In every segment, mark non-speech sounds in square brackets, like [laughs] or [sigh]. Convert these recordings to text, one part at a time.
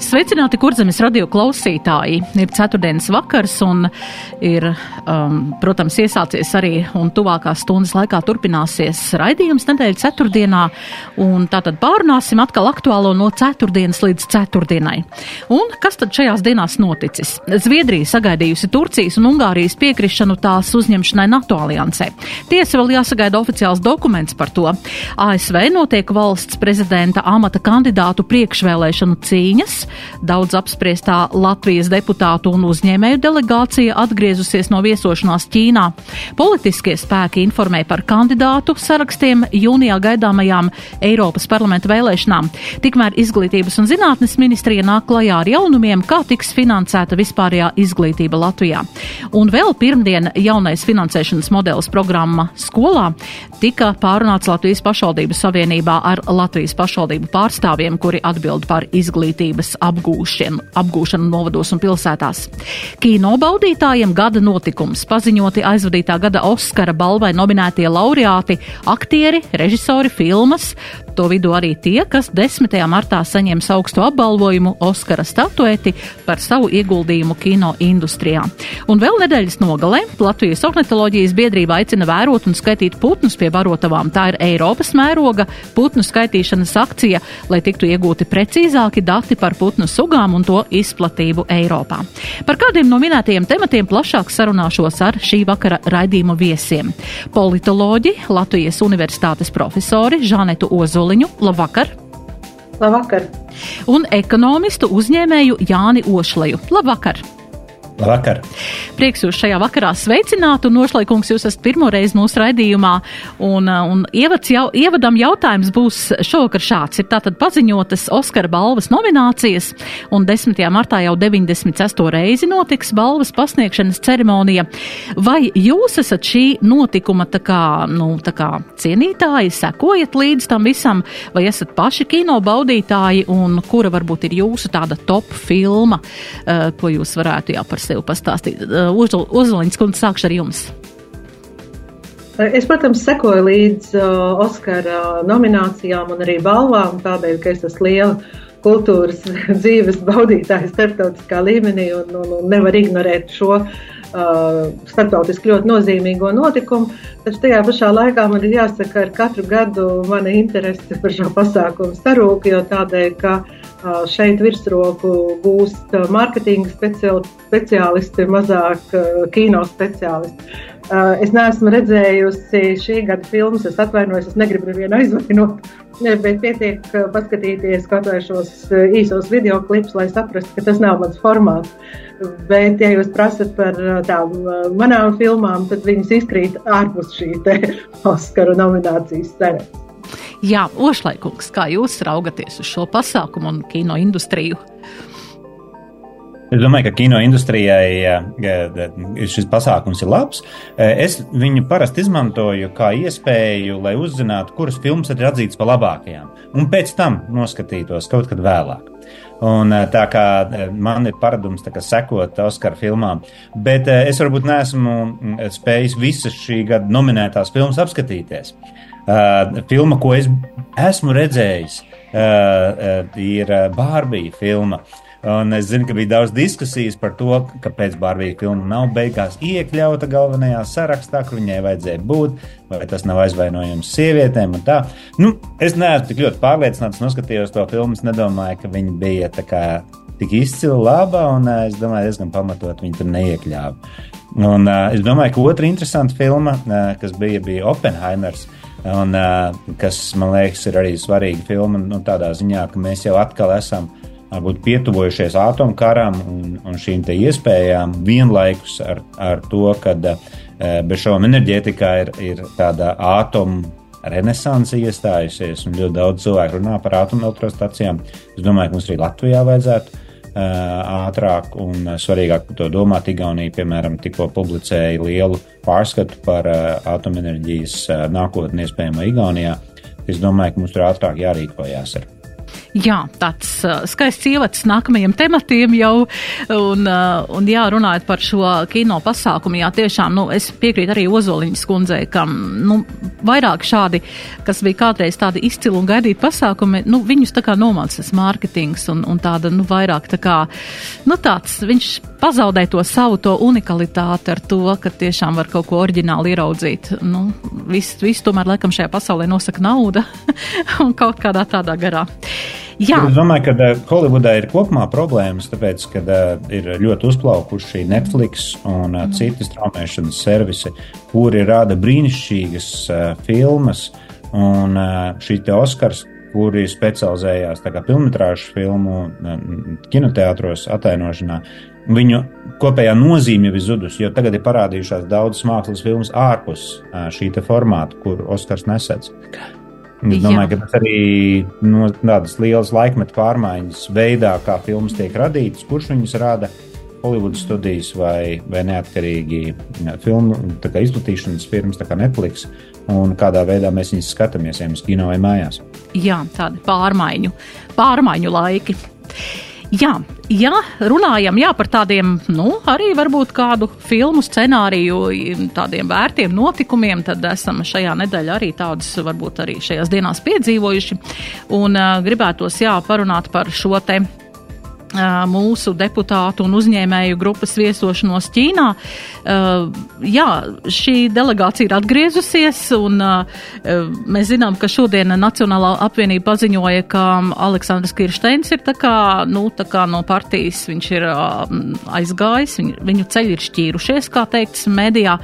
Sveicināti, kurzemes radio klausītāji! Ir ceturtdienas vakars un ir, um, protams, iesācies arī un tuvākās stundas laikā turpināsies raidījums nedēļa ceturtdienā. Un tātad pārunāsim atkal aktuālo no ceturtdienas līdz ceturtdienai. Un kas tad šajās dienās noticis? Zviedrija sagaidījusi Turcijas un Ungārijas piekrišanu tās uzņemšanai NATO aliansē. Tiesa vēl jāsagaida oficiāls dokuments par to. ASV notiek valsts prezidenta amata kandidātu priekšvēlēšanu cīņas. Daudz apspriestā Latvijas deputātu un uzņēmēju delegācija atgriezusies no viesošanās Ķīnā. Politiskie spēki informē par kandidātu sarakstiem jūnijā gaidāmajām Eiropas parlamenta vēlēšanām. Tikmēr Izglītības un zinātnes ministrija nāk klajā ar jaunumiem, kā tiks finansēta vispārējā izglītība Latvijā. Un vēl pirmdien jaunais finansēšanas modelis programma skolā tika pārunāts Latvijas pašvaldību savienībā ar Latvijas pašvaldību pārstāvjiem, kuri atbild par izglītības apgūšanu, apgūšanu novados un pilsētās. Kino baudītājiem gada notikums paziņoti aizvadītā gada Oskara balvai nominētie laureāti - aktieri, režisori, filmas, to vidū arī tie, kas 10. martā saņems augstu apbalvojumu Oskara statueti par savu ieguldījumu kino industrijā. Un vēl nedēļas nogalē Latvijas ornitoloģijas biedrība aicina vērot un skaitīt putnus pie barotavām. Tā ir Eiropas mēroga putnu skaitīšanas akcija, lai tiktu iegūti precīzāki dati par putnu sugām un to izplatību Eiropā. Par kādiem no minētajiem tematiem plašāk sarunāšos ar šī vakara raidījuma viesiem. Politoloģi, Latvijas Universitātes profesori Žanetu Ozoliņu. Labvakar! Labvakar! Un ekonomistu uzņēmēju Jāni Ošleju. Labvakar! Labvakar! Prieks jūs šajā vakarā sveicināt, un nošlaikungs jūs esat pirmo reizi mūsu raidījumā, un, un ievads jau, ievadam jautājums būs šovakar šāds. Ir tātad paziņotas Oskara balvas nominācijas, un 10. martā jau 96. reizi notiks balvas pasniegšanas ceremonija. Vai jūs esat šī notikuma tā kā, nu, tā kā cienītāji, sekojat līdz tam visam, vai esat paši kino baudītāji, un kura varbūt ir jūsu tāda top filma, uh, ko jūs varētu jā par sevi pastāstīt. Uzliņas kundze, sākšu ar jums. Es, protams, sekoju līdz uh, Oskara nominācijām un arī balvām, tādēļ, ka es esmu liela kultūras [laughs] dzīves baudītāja starptautiskā līmenī un, un, un nevar ignorēt šo uh, starptautiski ļoti nozīmīgo notikumu. Taču tajā pašā laikā man ir jāsaka, ka ar katru gadu mana interese par šo pasākumu sarūk, jo tādēļ, ka uh, šeit virsroku gūst mārketinga speciālisti, mazāk uh, kino speciālisti. Uh, es neesmu redzējusi šī gada filmas, es atvainojos, es negribu nevienu aizvainot, bet pietiek paskatīties kaut vai šos īsos video klipus, lai saprastu, ka tas nav mans formāts. Bet, ja jūs prasat par tām manām filmām, tad viņas izkrīt ārpus šī [laughs] Oskara nominācijas saraksta. Jā, Ošlaikungs, kā jūs raugaties uz šo pasākumu un kino industriju? Es domāju, ka kino industrijai šis pasākums ir labs. Es viņu parasti izmantoju kā iespēju, lai uzzinātu, kuras filmas ir atzītas par labākajām, un pēc tam noskatītos kaut kad vēlāk. Un, tā kā man ir paradums kā, sekot Oskara filmām, bet es varbūt neesmu spējis visas šī gada nominētās filmas apskatīties. Filma, ko es esmu redzējis, ir Bārbija filma. Uh, Un es zinu, ka bija daudz diskusijas par to, kāpēc Barbija filma nav beigās iekļauta galvenajā sarakstā, kur viņai vajadzēja būt, vai tas nav aizvainojums sievietēm. Nu, es neesmu tik ļoti pārliecināts, noskatījos to filmu, nedomāju, ka viņa bija kā tik izcili laba, un es domāju, diezgan pamatot viņa tur neiekļāva. Un uh, es domāju, ka otra interesanta filma, uh, kas bija, bija Oppenheimers. Un, uh, kas man liekas, ir arī svarīga filma, nu, tādā ziņā, ka mēs jau atkal esam varbūt pietuvojušies atomkaram un, un šīm iespējām vienlaikus ar, ar to, ka eh, bez šaubām enerģētikā ir, ir tāda atomu renesanse iestājusies, un ļoti daudz cilvēku runā par atomelektrostacijām. Es domāju, ka mums arī Latvijā vajadzētu ātrāk un svarīgāk par to domāt. Igaunija, piemēram, tikko publicēja lielu pārskatu par atomenerģijas nākotni iespējamo Igaunijā. Es domāju, ka mums tur ātrāk jārīkojas. Ar. Jā, tāds uh, skaists ievads nākamajiem tematiem jau, un, uh, un jā, runājot par šo kino pasākumu, jā, tiešām, nu, es piekrītu arī Ozoliņas kundzei, ka, nu, vairāk šādi, kas bija kādreiz tādi izcili un gaidīti pasākumi, nu, viņus tā kā nomācis mārketings un, un tāda, nu, vairāk tā kā, nu, tāds, viņš pazaudē to savu to unikalitāti ar to, ka tiešām var kaut ko oriģināli ieraudzīt. Nu, viss, viss tomēr, laikam, šajā pasaulē nosaka nauda [laughs] un kaut kādā tādā garā. Jā. Es domāju, ka uh, Holivudā ir kopumā problēmas, tāpēc, ka uh, ir ļoti uzplaukuši Netflix un uh, citi straumēšanas servisi, kuri rada brīnišķīgas filmas. Un šī te Oskars, kuri specializējās filmu filmu kinoteātros attēlošanā, viņu kopējā nozīme jau ir zudusi, jo tagad ir parādījušās daudzas mākslas filmas ārpus šī formāta, kur Oskars nesedz. Es domāju, Jā. ka tas arī no tādas lielas laikmetu pārmaiņas veidā, kā filmas tiek radītas, kurš viņas rada. Holivudas studijas vai, vai neatkarīgi filmu izplatīšanas firmas, tā kā Netflix, un kādā veidā mēs viņus skatāmies, ja mums kino vai mājās. Jā, tādi pārmaiņu, pārmaiņu laiki. Jā, ja runājam jā, par tādiem, nu, arī varbūt kādu filmu scenāriju, tādiem vērtiem notikumiem, tad esam šajā nedēļā arī tādus varbūt arī šajās dienās piedzīvojuši. Un uh, gribētos, jā, parunāt par šo te mūsu deputātu un uzņēmēju grupas viesošanos Ķīnā. Jā, šī delegācija ir atgriezusies, un mēs zinām, ka šodien Nacionālā apvienība paziņoja, ka Aleksandrs Kirsteins ir tā kā, nu, tā kā no partijas viņš ir aizgājis, viņu, viņu ceļi ir šķīrušies, kā teikts medijā,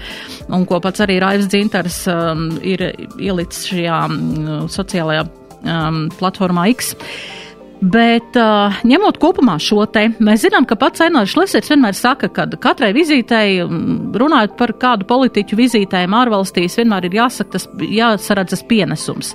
un ko pats arī Raivs Dzintars ir ielicis šajā sociālajā platformā X. Bet, uh, ņemot kopumā šo te, mēs zinām, ka pats Enārs Šlesers vienmēr saka, ka katrai vizītei, runājot par kādu politiķu vizītēm ārvalstīs, vienmēr ir jāsaka, tas jāsaredz tas pienesums.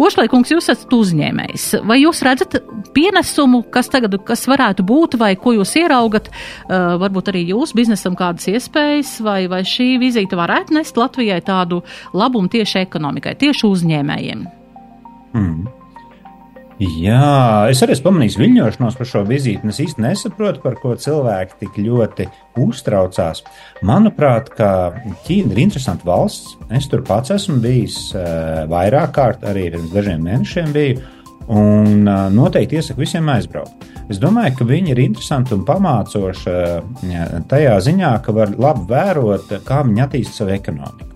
Ošlaikungs, jūs esat uzņēmējs. Vai jūs redzat pienesumu, kas tagad, kas varētu būt, vai ko jūs ieraugat, uh, varbūt arī jūs biznesam kādas iespējas, vai, vai šī vizīte varētu nest Latvijai tādu labumu tieši ekonomikai, tieši uzņēmējiem? Mm. Jā, es arī pamanīju viļņošanos par šo vizīti. Es īsti nesaprotu, par ko cilvēki tik ļoti uztraucās. Manuprāt, Ķīna ir interesanta valsts. Es tur pats esmu bijis uh, vairāk kārt, arī pirms dažiem mēnešiem biju. Un uh, noteikti iesaku visiem aizbraukt. Es domāju, ka viņi ir interesanti un pamācoši uh, tajā ziņā, ka var labi vērot, kā viņi attīsta savu ekonomiku.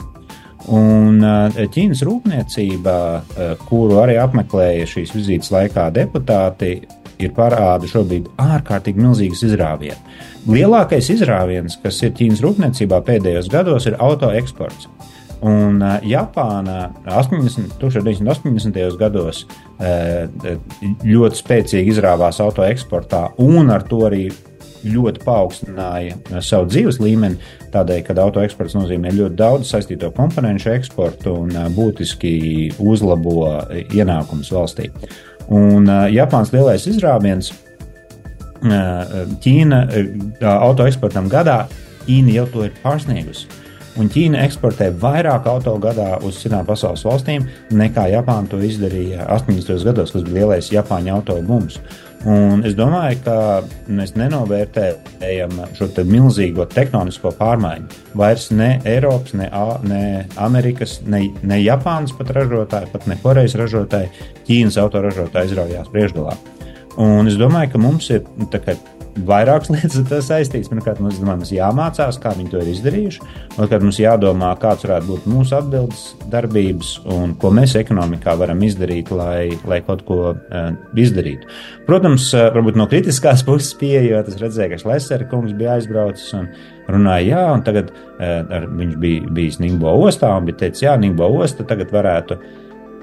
Un eh, Ķīnas rūpniecība, eh, kuru arī apmeklēja šīs vizītes laikā deputāti, ir parāda šobrīd ārkārtīgi milzīgas izrāviens. Lielākais izrāviens, kas ir Ķīnas rūpniecībā pēdējos gados, ir auto eksports. Un uh, Japāna 80, 1980. gados ļoti spēcīgi izrāvās auto eksportā, un ar to arī ļoti paaugstināja savu dzīves līmeni, tādēļ, ka auto eksports nozīmē ļoti daudz saistīto komponentu eksportu un būtiski uzlabo ienākumus valstī. Un Japāns lielais izrāviens Ķīna auto eksportam gadā, Ķīna jau to ir pārsniegusi. Un Ķīna eksportē vairāk auto gadā uz citām pasaules valstīm nekā Japāna to izdarīja 80. gados, kas bija lielais Japāņu auto bums. Un es domāju, ka mēs nenovērtējam šo te milzīgo tektonisko pārmaiņu. Vairs ne Eiropas, ne, A, ne Amerikas, ne, ne Japānas pat ražotāji, pat ne Korejas ražotāji, Ķīnas autoražotāji izraujās priekšgalā. Un es domāju, ka mums ir vairākas [laughs] lietas ar to saistītas. Pirmkārt, mums, domāju, mums jāmācās, kā viņi to ir izdarījuši. Otrkārt, mums jādomā, kāds varētu būt mūsu atbildes darbības un ko mēs ekonomikā varam izdarīt, lai, lai kaut ko uh, izdarītu. Protams, uh, varbūt no kritiskās [laughs] puses pieejot, es redzēju, ka Šlesera kungs bija aizbraucis un runāja, jā, un tagad uh, viņš bija bijis Ningbo ostā un bija teicis, jā, Ningbo osta tagad varētu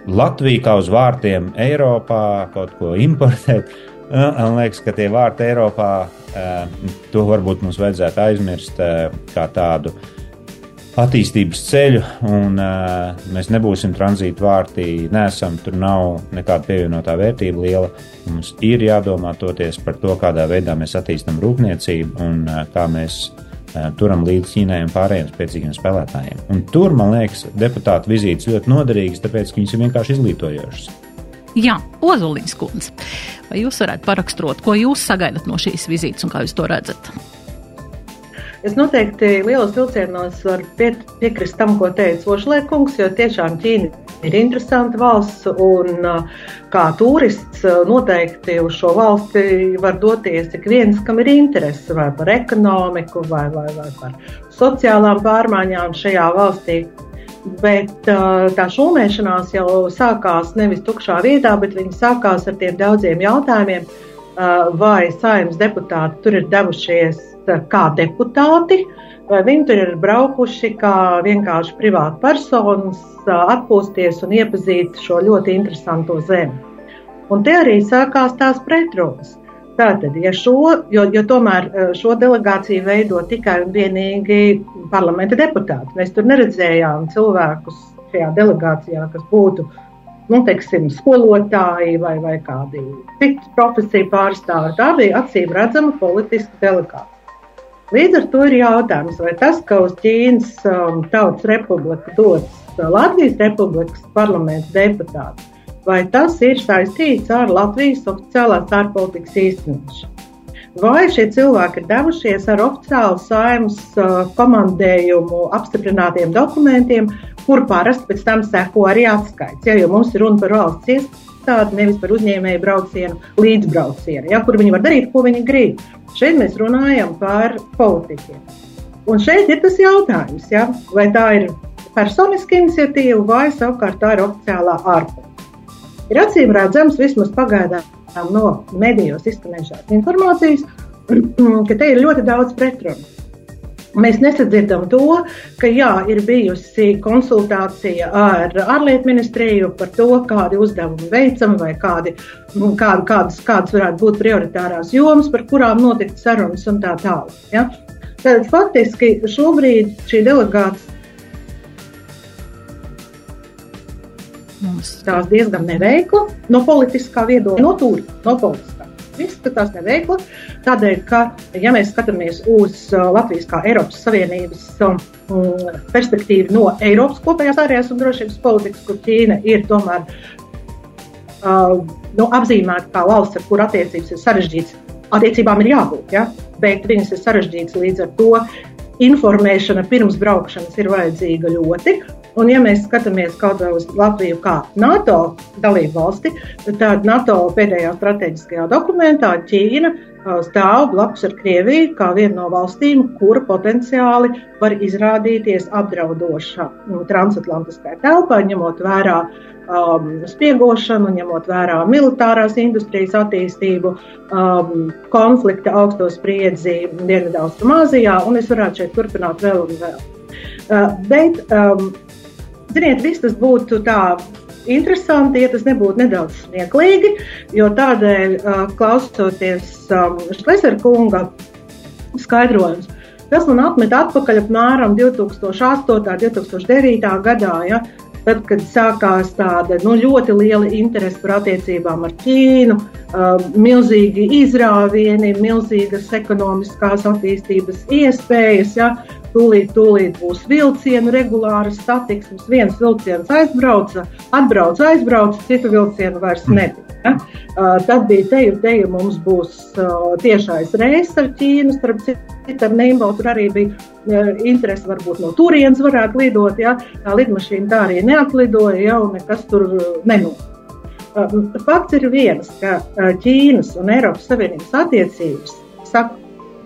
Latviju kā uz vārtiem Eiropā kaut ko importēt. Man liekas, ka tie vārti Eiropā, to varbūt mums vajadzētu aizmirst kā tādu attīstības ceļu, un mēs nebūsim tranzīta vārtī, nesam, tur nav nekāda pievienotā vērtība liela. Mums ir jādomā toties par to, kādā veidā mēs attīstam rūpniecību un kā mēs turam līdz Ķīnai un pārējiem spēcīgiem spēlētājiem. Un tur, man liekas, deputātu vizītes ļoti noderīgas, tāpēc, ka viņas ir vienkārši izglītojošas. Jā, Ozoliņš kundze, vai jūs varētu paraksturot, ko jūs sagaidat no šīs vizītes un kā jūs to redzat? Es noteikti lielos vilcienos varu pie, piekrist tam, ko teica Ošlēkungs, jo tiešām Ķīna ir interesanta valsts un kā turists noteikti uz šo valsti var doties ik viens, kam ir interese vai par ekonomiku vai, vai, vai par sociālām pārmaiņām šajā valstī. Bet tā šūmēšanās jau sākās nevis tukšā vietā, bet viņi sākās ar tiem daudziem jautājumiem, vai saimnes deputāti tur ir devušies kā deputāti, vai viņi tur ir braukuši kā vienkārši privāti personas, atpūsties un iepazīt šo ļoti interesanto zemi. Un te arī sākās tās pretrunas. Tātad, ja šo, jo, jo tomēr šo delegāciju veido tikai un vienīgi parlamenta deputāti, mēs tur neredzējām cilvēkus šajā delegācijā, kas būtu nu, teiksim, skolotāji vai, vai kādi citi profesiju pārstāvji. Tā bija acīm redzama politiska delegācija. Līdz ar to ir jautājums, vai tas, ka uz Ķīnas um, Tautas Republika dodas Latvijas Republikas parlamenta deputāts, vai tas ir saistīts ar Latvijas oficiālās ārpolitikas īstenošanu? Vai šie cilvēki ir devušies ar oficiālu saimnes uh, komandējumu apstiprinātiem dokumentiem, kur parasti pēc tam seko arī atskaits? Ja, jo mums ir runa par valsts iestādi, nevis par uzņēmēju braucienu, līdzbraucienu, ja, kur viņi var darīt, ko viņi grib. Šeit mēs runājam par politiķiem. Un šeit ir tas jautājums, ja? vai tā ir personiska iniciatīva vai savukārt tā ir oficiālā ārpolitika. Ir acīm redzams, vismaz pagaidām no medijos izskanējušās informācijas, [clears throat] ka te ir ļoti daudz pretrunu. Mēs nesadzirdam to, ka jā, ir bijusi konsultācija ar ārlietu ministriju par to, kādi uzdevumi veicami vai kādi, nu, kādi, kādas, kādas varētu būt prioritārās jomas, par kurām notikt sarunas un tā tālāk. Ja? Tad faktiski šobrīd šī delegācija tās diezgan neveikla no politiskā viedokļa, no tūri, no politiskā. Izskatās neveikla. Tādēļ, ka, ja mēs skatāmies uz uh, Latvijas kā Eiropas Savienības um, perspektīvu no Eiropas kopējās ārējās un drošības politikas, kur Ķīna ir tomēr uh, nu, apzīmēta kā valsts, ar kuru attiecības ir sarežģītas, attiecībām ir jābūt, ja? bet viņas ir sarežģītas līdz ar to. Informēšana pirms braukšanas ir vajadzīga ļoti, Un, ja mēs skatāmies kaut vai uz Latviju kā NATO dalību valsti, tad NATO pēdējā strateģiskajā dokumentā Ķīna stāv blakus ar Krieviju kā vienu no valstīm, kura potenciāli var izrādīties apdraudoša transatlantiskai telpai, ņemot vērā um, spiegošanu, ņemot vērā militārās industrijas attīstību, um, konflikta augsto spriedzi Dienvidaustrumāzijā, un es varētu šeit turpināt vēl un vēl. Uh, bet um, Ziniet, viss tas būtu tā interesanti, ja tas nebūtu nedaudz smieklīgi, jo tādēļ, klausoties Šlesera kunga skaidrojums, tas man atmet atpakaļ apmēram 2008. un 2009. gadā. Ja, tad, kad sākās tāda nu, ļoti liela interese par attiecībām ar Ķīnu, milzīgi izrāvieni, milzīgas ekonomiskās attīstības iespējas, ja, tūlīt, tūlīt būs vilcienu regulāras satiksmes. Viens vilciens aizbrauca, atbrauca, aizbrauca, citu vilcienu vairs nebija. Ja? Uh, tad bija te, te ja mums būs uh, tiešais reizes ar Ķīnu, starp citu ar Nīmbu. Tur arī bija uh, interese, varbūt no turienes varētu lidot. Ja? Tā lidmašīna tā arī neatlidoja, ja? un nekas tur nenotika. Fakts ir viens, ka Ķīnas un Eiropas Savienības attiecības, saka,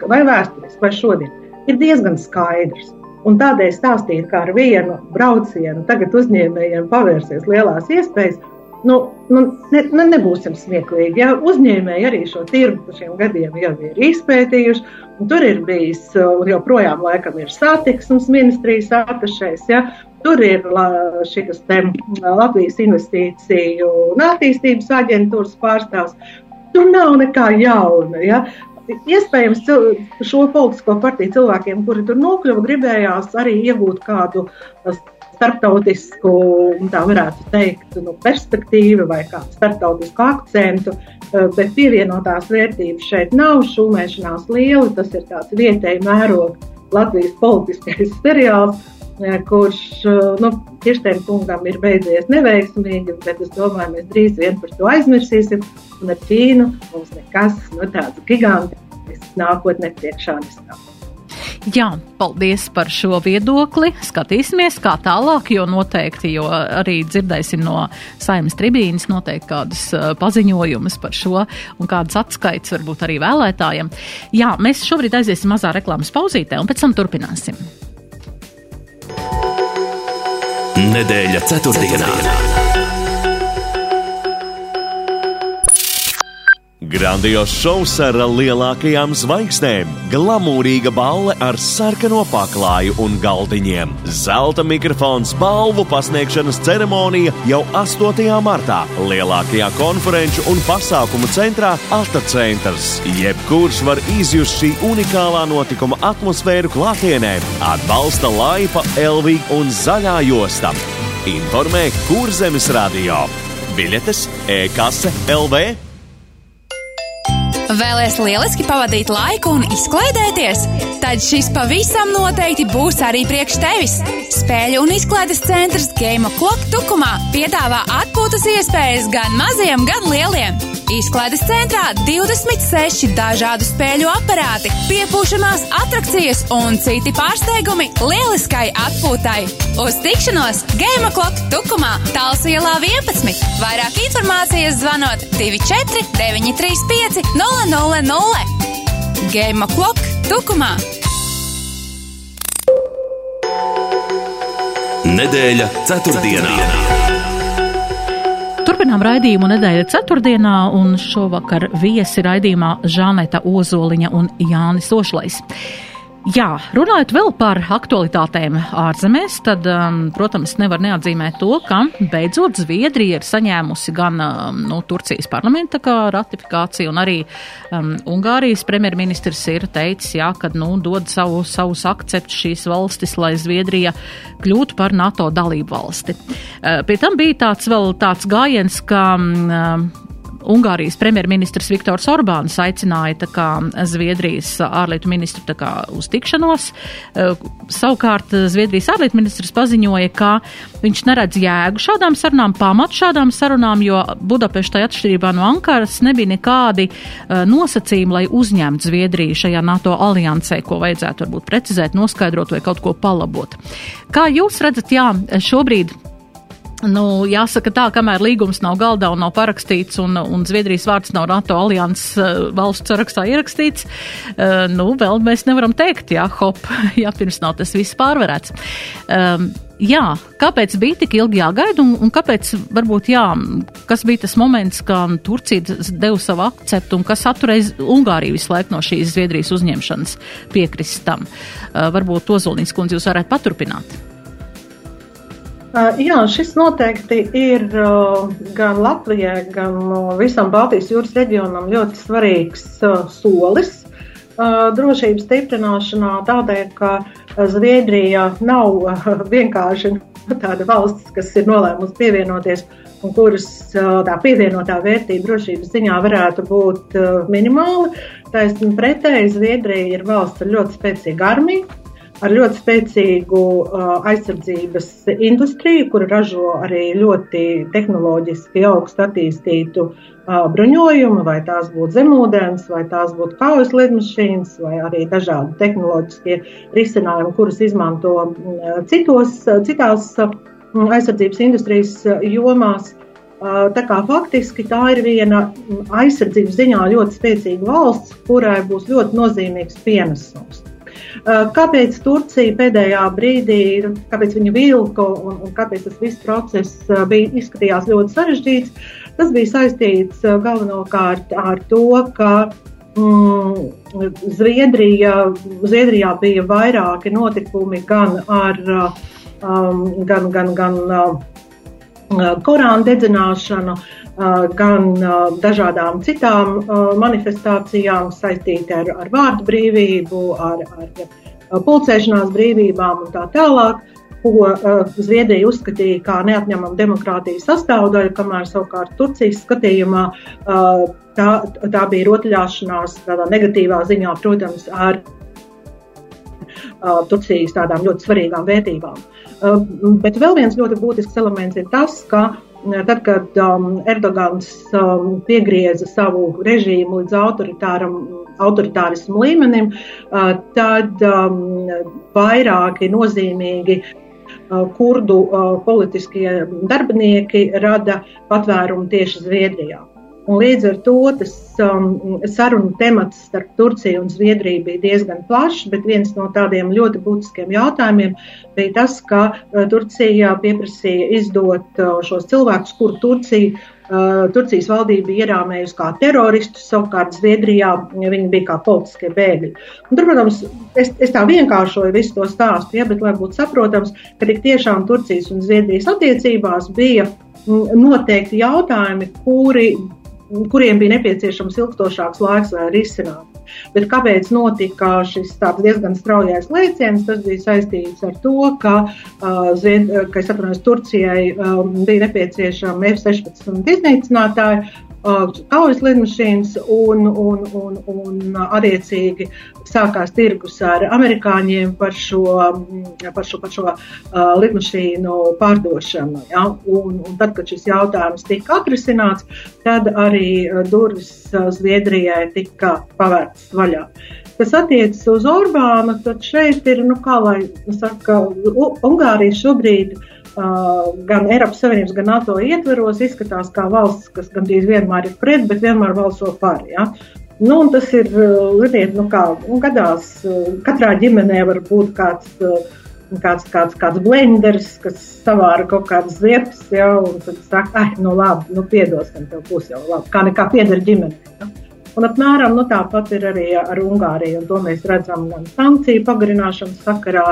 vai vēsturiski, vai šodien, ir diezgan skaidrs. Un tādēļ stāstīt, kā ar vienu braucienu tagad uzņēmējiem pavērsies lielās iespējas, nu, nu, ne, ne, nebūsim smieklīgi. Ja? Uzņēmēji arī šo tirgu par šiem gadiem jau ir izpētījuši. Tur ir bijis, un joprojām laikam ir satiksmes ministrijas atašais. Ja? Tur ir šis Latvijas investīciju un attīstības aģentūras pārstāvs. Tur nav nekā jauna. Ja? Iespējams šo politisko partiju cilvēkiem, kuri tur nokļuva, gribējās arī iegūt kādu starptautisku, tā varētu teikt, nu, perspektīvu vai kādu starptautisku akcentu, bet pievienotās vērtības šeit nav. Šūmēšanās liela, tas ir tāds vietēji mēroga Latvijas politiskais seriāls kurš nu, Kirstēna kungam ir beidzies neveiksmīgi, bet es domāju, mēs drīz vien par to aizmirsīsim. Un ar Ķīnu mums nekas no nu, tāds gigantisks nākotnē priekšā nestāv. Jā, paldies par šo viedokli. Skatīsimies, kā tālāk, jo noteikti, jo arī dzirdēsim no saimnes tribīnas noteikti kādus paziņojumus par šo un kādas atskaits varbūt arī vēlētājiem. Jā, mēs šobrīd aiziesim mazā reklāmas pauzītē un pēc tam turpināsim. Nedēļa ceturtdienā. Grandios šovs ar lielākajām zvaigznēm, glamūrīga balle ar sarkano paklāju un galdiņiem, zelta mikrofons, balvu pasniegšanas ceremonija jau 8. martā lielākajā konferenču un pasākumu centrā Alta centrs. Jebkurš var izjust šī unikālā notikuma atmosfēru klātienē, atbalsta laipa, elvīga un zaļā josta. Informē Kurzemes radio. Biļetes e-kase LV Vēlēs lieliski pavadīt laiku un izklaidēties? Tad šis pavisam noteikti būs arī priekš tevis. Spēļu un izklaides centrs Game Clock Tukumā piedāvā atpūtas iespējas gan maziem, gan lieliem. Izklaides centrā 26 dažādu spēļu aparāti, piepūšanās atrakcijas un citi pārsteigumi lieliskai atpūtai. Uz tikšanos Game Clock Tukumā, Talsielā 11. Vairāk informācijas zvanot 24 935 0. 000 Game Clock Tukumā. Nedēļa ceturtdienā. Turpinām raidījumu nedēļa ceturtdienā, un šovakar viesi raidījumā Žaneta Ozoliņa un Jānis Ošlais. Jā, runājot vēl par aktualitātēm ārzemēs, tad, um, protams, nevar neatzīmēt to, ka beidzot Zviedrija ir saņēmusi gan um, nu, Turcijas parlamenta ratifikāciju, un arī um, Ungārijas premjerministrs ir teicis, jā, ka nu, dod savu, savus akceptus šīs valstis, lai Zviedrija kļūtu par NATO dalību valsti. Uh, pie tam bija tāds vēl tāds gājiens, ka um, Ungārijas premjerministrs Viktors Orbāns aicināja kā, Zviedrijas ārlietu ministru kā, uz tikšanos. Eh, savukārt Zviedrijas ārlietu ministrs paziņoja, ka viņš neredz jēgu šādām sarunām, pamatu šādām sarunām, jo Budapeštai atšķirībā no Ankaras nebija nekādi uh, nosacījumi, lai uzņemtu Zviedriju šajā NATO aliansē, ko vajadzētu varbūt precizēt, noskaidrot vai kaut ko palabot. Kā jūs redzat, jā, šobrīd Nu, jāsaka tā, kamēr līgums nav galdā un nav parakstīts un, un Zviedrijas vārds nav NATO alianses uh, valsts sarakstā ierakstīts, uh, nu, vēl mēs nevaram teikt, jā, hop, [laughs] jā, pirms nav tas viss pārvarēts. Um, jā, kāpēc bija tik ilgi jāgaida un, un kāpēc, varbūt, jā, kas bija tas moments, kā Turcija deva savu akceptu un kas atturēja Ungāriju visu laiku no šīs Zviedrijas uzņemšanas piekrist tam? Uh, varbūt Ozolīns kundze jūs varētu paturpināt. Jā, šis noteikti ir gan Latvijai, gan visam Baltijas jūras reģionam ļoti svarīgs solis drošības stiprināšanā, tādēļ, ka Zviedrija nav vienkārši tāda valsts, kas ir nolēmusi pievienoties un kuras tā pievienotā vērtība drošības ziņā varētu būt minimāla. Taisnība pretēji, Zviedrija ir valsts ar ļoti spēcīgu armiju ar ļoti spēcīgu uh, aizsardzības industriju, kur ražo arī ļoti tehnoloģiski augstu attīstītu uh, bruņojumu, vai tās būtu zemūdens, vai tās būtu kaujas lidmašīnas, vai arī dažādi tehnoloģiskie risinājumi, kurus izmanto uh, citos, citās aizsardzības industrijas jomās. Tā kā faktiski tā ir viena aizsardzības ziņā ļoti spēcīga valsts, kurai būs ļoti nozīmīgs pienesums. Eh, kāpēc Turcija pēdējā brīdī, kāpēc viņa vilka un, un kāpēc tas viss process eh, bija izskatījās ļoti sarežģīts? Tas bija saistīts eh, galvenokārt ar to, ka mm, Zviedrija, Zviedrijā bija vairāki notikumi gan ar um, gan, gan, gan, Korāna dedzināšanu, gan dažādām citām manifestācijām saistītām ar, ar vārdu brīvību, ar, ar pulcēšanās brīvībām un tā tālāk ko uh, Zviedrija uzskatīja par neatņemamu demokrātijas sastāvdaļu, kamēr savukārt Turcijas skatījumā uh, tā, tā bija rotaļāšanās tādā negatīvā ziņā, protams, ar uh, Turcijas tādām ļoti svarīgām vērtībām. Uh, bet vēl viens ļoti būtisks elements ir tas, ka Tad, kad um, Erdogans um, piegrieza savu režīmu līdz autoritārismu līmenim, uh, tad um, vairāki nozīmīgi kurdu politiskie darbinieki rada patvērumu tieši Zviedrijā. Un līdz ar to tas um, sarunu temats starp Turciju un Zviedriju bija diezgan plašs, bet viens no tādiem ļoti būtiskiem jautājumiem bija tas, ka uh, Turcija pieprasīja izdot uh, šos cilvēkus, kuru Turcija, uh, Turcijas valdība ierāmējusi kā teroristus, savukārt Zviedrijā viņi bija kā politiskie bēgļi. Un, tur, protams, es, es tā vienkāršoju visu to stāstu, ja, bet lai būtu saprotams, ka tik tiešām Turcijas un Zviedrijas attiecībās bija mm, noteikti jautājumi, kuri kuriem bija nepieciešams ilgstošāks laiks, lai risinātu. Bet kāpēc notika šis diezgan straujais lēciens? Tas bija saistīts ar to, ka, uh, Zied, ka atvainojos, Turcijai um, bija nepieciešama F-16 iznīcinātāji, kaujas lidmašīnas, un, un, un, un attiecīgi sākās tirgus ar amerikāņiem par šo, par šo, par šo uh, lidmašīnu pārdošanu. Ja? Un, un tad, kad šis jautājums tika atrisināts, tad arī durvis Zviedrijai tika pavērtas vaļā. Kas attiecas uz Orbānu, tad šeit ir, nu, kā lai saka, Ungārija šobrīd uh, gan Eiropas Savienības, gan NATO ietveros izskatās kā valsts, kas gandrīz vienmēr ir pret, bet vienmēr balso par. Ja? Nu, tas ir, ziniet, nu kā, nu, gadās, katrā ģimenē var būt kāds, kāds, kāds, kāds blenders, kas savāra kaut kādas ziepes, ja, un tad saka, ah, nu labi, nu piedosim, tev būs jau labi, kā nekā pieder ģimenei. Ja. Un apmēram nu, tāpat ir arī ar Ungāriju, un to mēs redzam gan sankciju pagarināšanas sakarā,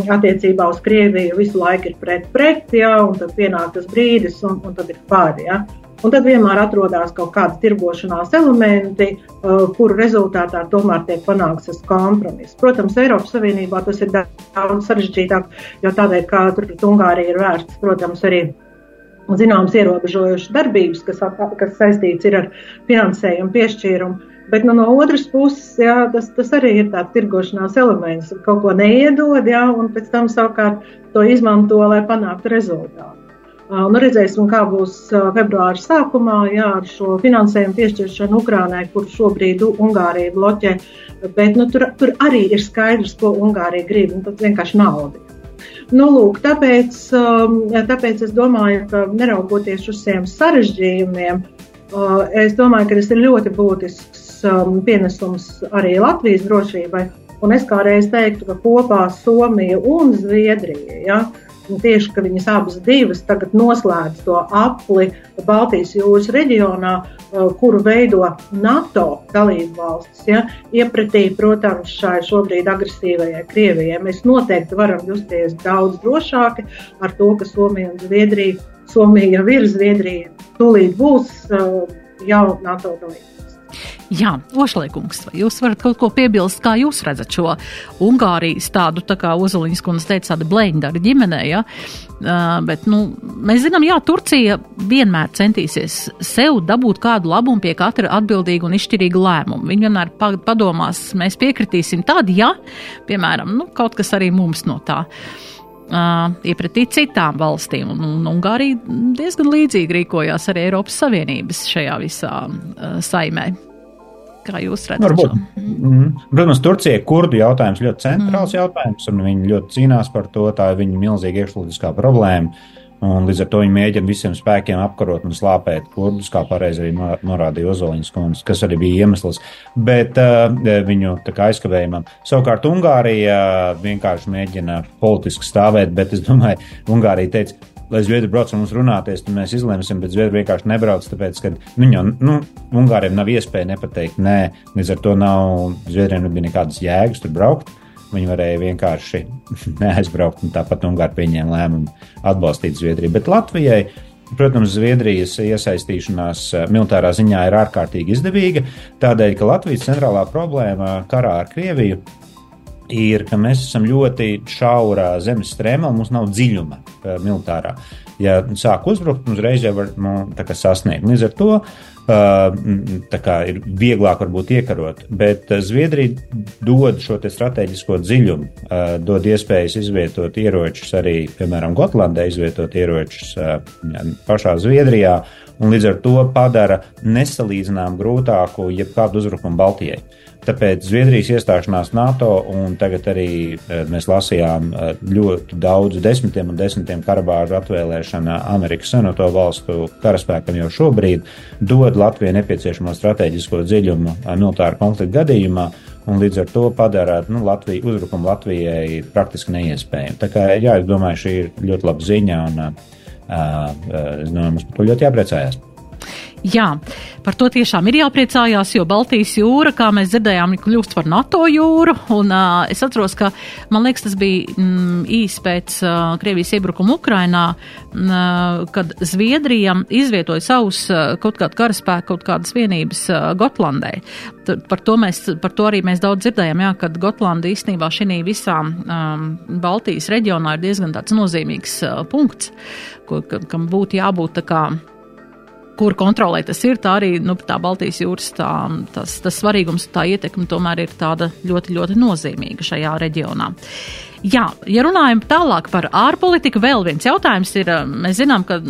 attiecībā uz Krieviju visu laiku ir pret, pret, ja, un tad pienāk tas brīdis, un, un tad ir pāri. Ja. Un tad vienmēr atrodas kaut kādi tirgošanās elementi, uh, kuru rezultātā tomēr tiek panākts tas kompromiss. Protams, Eiropas Savienībā tas ir daudz sarežģītāk, jo tādēļ, kā tur pret Ungāriju ir vērsts, protams, arī zināmas ierobežojošas darbības, kas, kas saistīts ar finansējumu piešķīrumu. Bet nu, no otras puses, jā, tas, tas arī ir tāds tirgošanās elements. Kaut ko neiedod, jā, un pēc tam savukārt to izmanto, lai panāktu rezultātu. Un redzēsim, kā būs februāra sākumā jā, ar šo finansējumu piešķiršanu Ukrānai, kur šobrīd Ungārija bloķē. Bet nu, tur, tur arī ir skaidrs, ko Ungārija grib. Tas vienkārši nauda. Nu, lūk, tāpēc, tāpēc es domāju, ka neraugoties uz šiem sarežģījumiem, es domāju, ka tas ir ļoti būtisks um, pienesums arī Latvijas drošībai. Un es kā reiz teiktu, ka kopā Somija un Zviedrija. Ja, Tieši, ka viņas abas divas tagad noslēdz to apli Baltijas jūras reģionā, uh, kuru veido NATO dalību valstis, ja, iepratī, protams, šai šobrīd agresīvajai Krievijai. Mēs noteikti varam justies daudz drošāki ar to, ka Somija un Zviedrija, Somija jau ir Zviedrija, tūlīt būs uh, jau NATO dalība. Jā, Ošlēkungs, vai jūs varat kaut ko piebilst, kā jūs redzat šo Ungārijas tādu, tā kā Ozoliņas kundze teica, tādu blēņdaru ģimenē, ja? Uh, bet, nu, mēs zinām, jā, Turcija vienmēr centīsies sev dabūt kādu labumu pie katra atbildīga un izšķirīga lēmuma. Viņi vienmēr padomās, mēs piekritīsim tad, ja, piemēram, nu, kaut kas arī mums no tā. Uh, iepratī citām valstīm. Un, un Ungārija diezgan līdzīgi rīkojās arī Eiropas Savienības šajā visā uh, saimē. Kā jūs redzat? Varbūt. Mm. Protams, Turcijai kurdu jautājums ļoti centrāls mm. jautājums, un viņi ļoti cīnās par to. Tā ir viņa milzīga iekšpolitiskā problēma. Un līdz ar to viņi mēģina visiem spēkiem apkarot un slāpēt kurdus, kā pareizi arī norādīja kundze, kas arī bija iemesls. Bet uh, viņu aizkavējumam. Savukārt Ungārija vienkārši mēģina politiski stāvēt, bet es domāju, Ungārija teica, lai Zviedri brauc ar mums runāties, tad mēs izlemsim, bet Zviedri vienkārši nebrauc, tāpēc, ka viņi jau, nu, Ungāriem nav iespēja nepateikt nē, līdz ar to nav, Zviedriem nebija nekādas jēgas tur braukt. Viņi varēja vienkārši [laughs] neaizbraukt, un tāpat Ungāri pieņēma lēmumu atbalstīt Zviedriju. Bet Latvijai protams, Zviedrijas iesaistīšanās militārā ziņā ir ārkārtīgi izdevīga, tādēļ, ka Latvijas centrālā problēma karā ar Krieviju ir, ka mēs esam ļoti šaurā zemes strēmā, mums nav dziļuma militārā. Ja sāk uzbrukt, uzreiz jau var nu, sasniegt. Līdz ar to kā, ir vieglāk varbūt iekarot, bet Zviedrija dod šo strateģisko dziļumu, dod iespējas izvietot ieročus arī, piemēram, Gotlandē, izvietot ieročus pašā Zviedrijā, un līdz ar to padara nesalīdzinām grūtāku jebkādu uzbrukumu Baltijai. Tāpēc Zviedrijas iestāšanās NATO un tagad arī eh, mēs lasījām eh, ļoti daudz desmitiem un desmitiem karabāžu atvēlēšana Amerikas Savienoto valstu karaspēkam jau šobrīd dod Latvijai nepieciešamo strateģisko dziļumu eh, militāru konfliktu gadījumā. Un līdz ar to padara nu, Latviju, uzbrukumu Latvijai praktiski neiespējamu. Tā kā, jā, es domāju, šī ir ļoti laba ziņa, un uh, es domāju, mums par to ļoti jāpriecājas. Jā, par to tiešām ir jāpriecājās, jo Baltijas jūra, kā mēs dzirdējām, kļūst par NATO jūru. Un, uh, es atceros, ka man liekas, tas bija mm, īsi pēc uh, Krievijas iebrukuma Ukrainā, uh, kad Zviedrija izvietoja savus uh, kaut kādu karaspēku, kaut kādas vienības uh, Gotlandē. T par, to mēs, par to arī mēs daudz dzirdējām, jā, kad Gotlanda īstenībā šī visā um, Baltijas reģionā ir diezgan tāds nozīmīgs uh, punkts, ko, kam būtu jābūt tā kā kur kontrolē tas ir, tā arī nu, tā Baltijas jūras tā, tas, tas svarīgums, tā ietekme tomēr ir tāda ļoti, ļoti nozīmīga šajā reģionā. Jā, ja runājam tālāk par ārpolitiku, vēl viens jautājums ir, mēs zinām, ka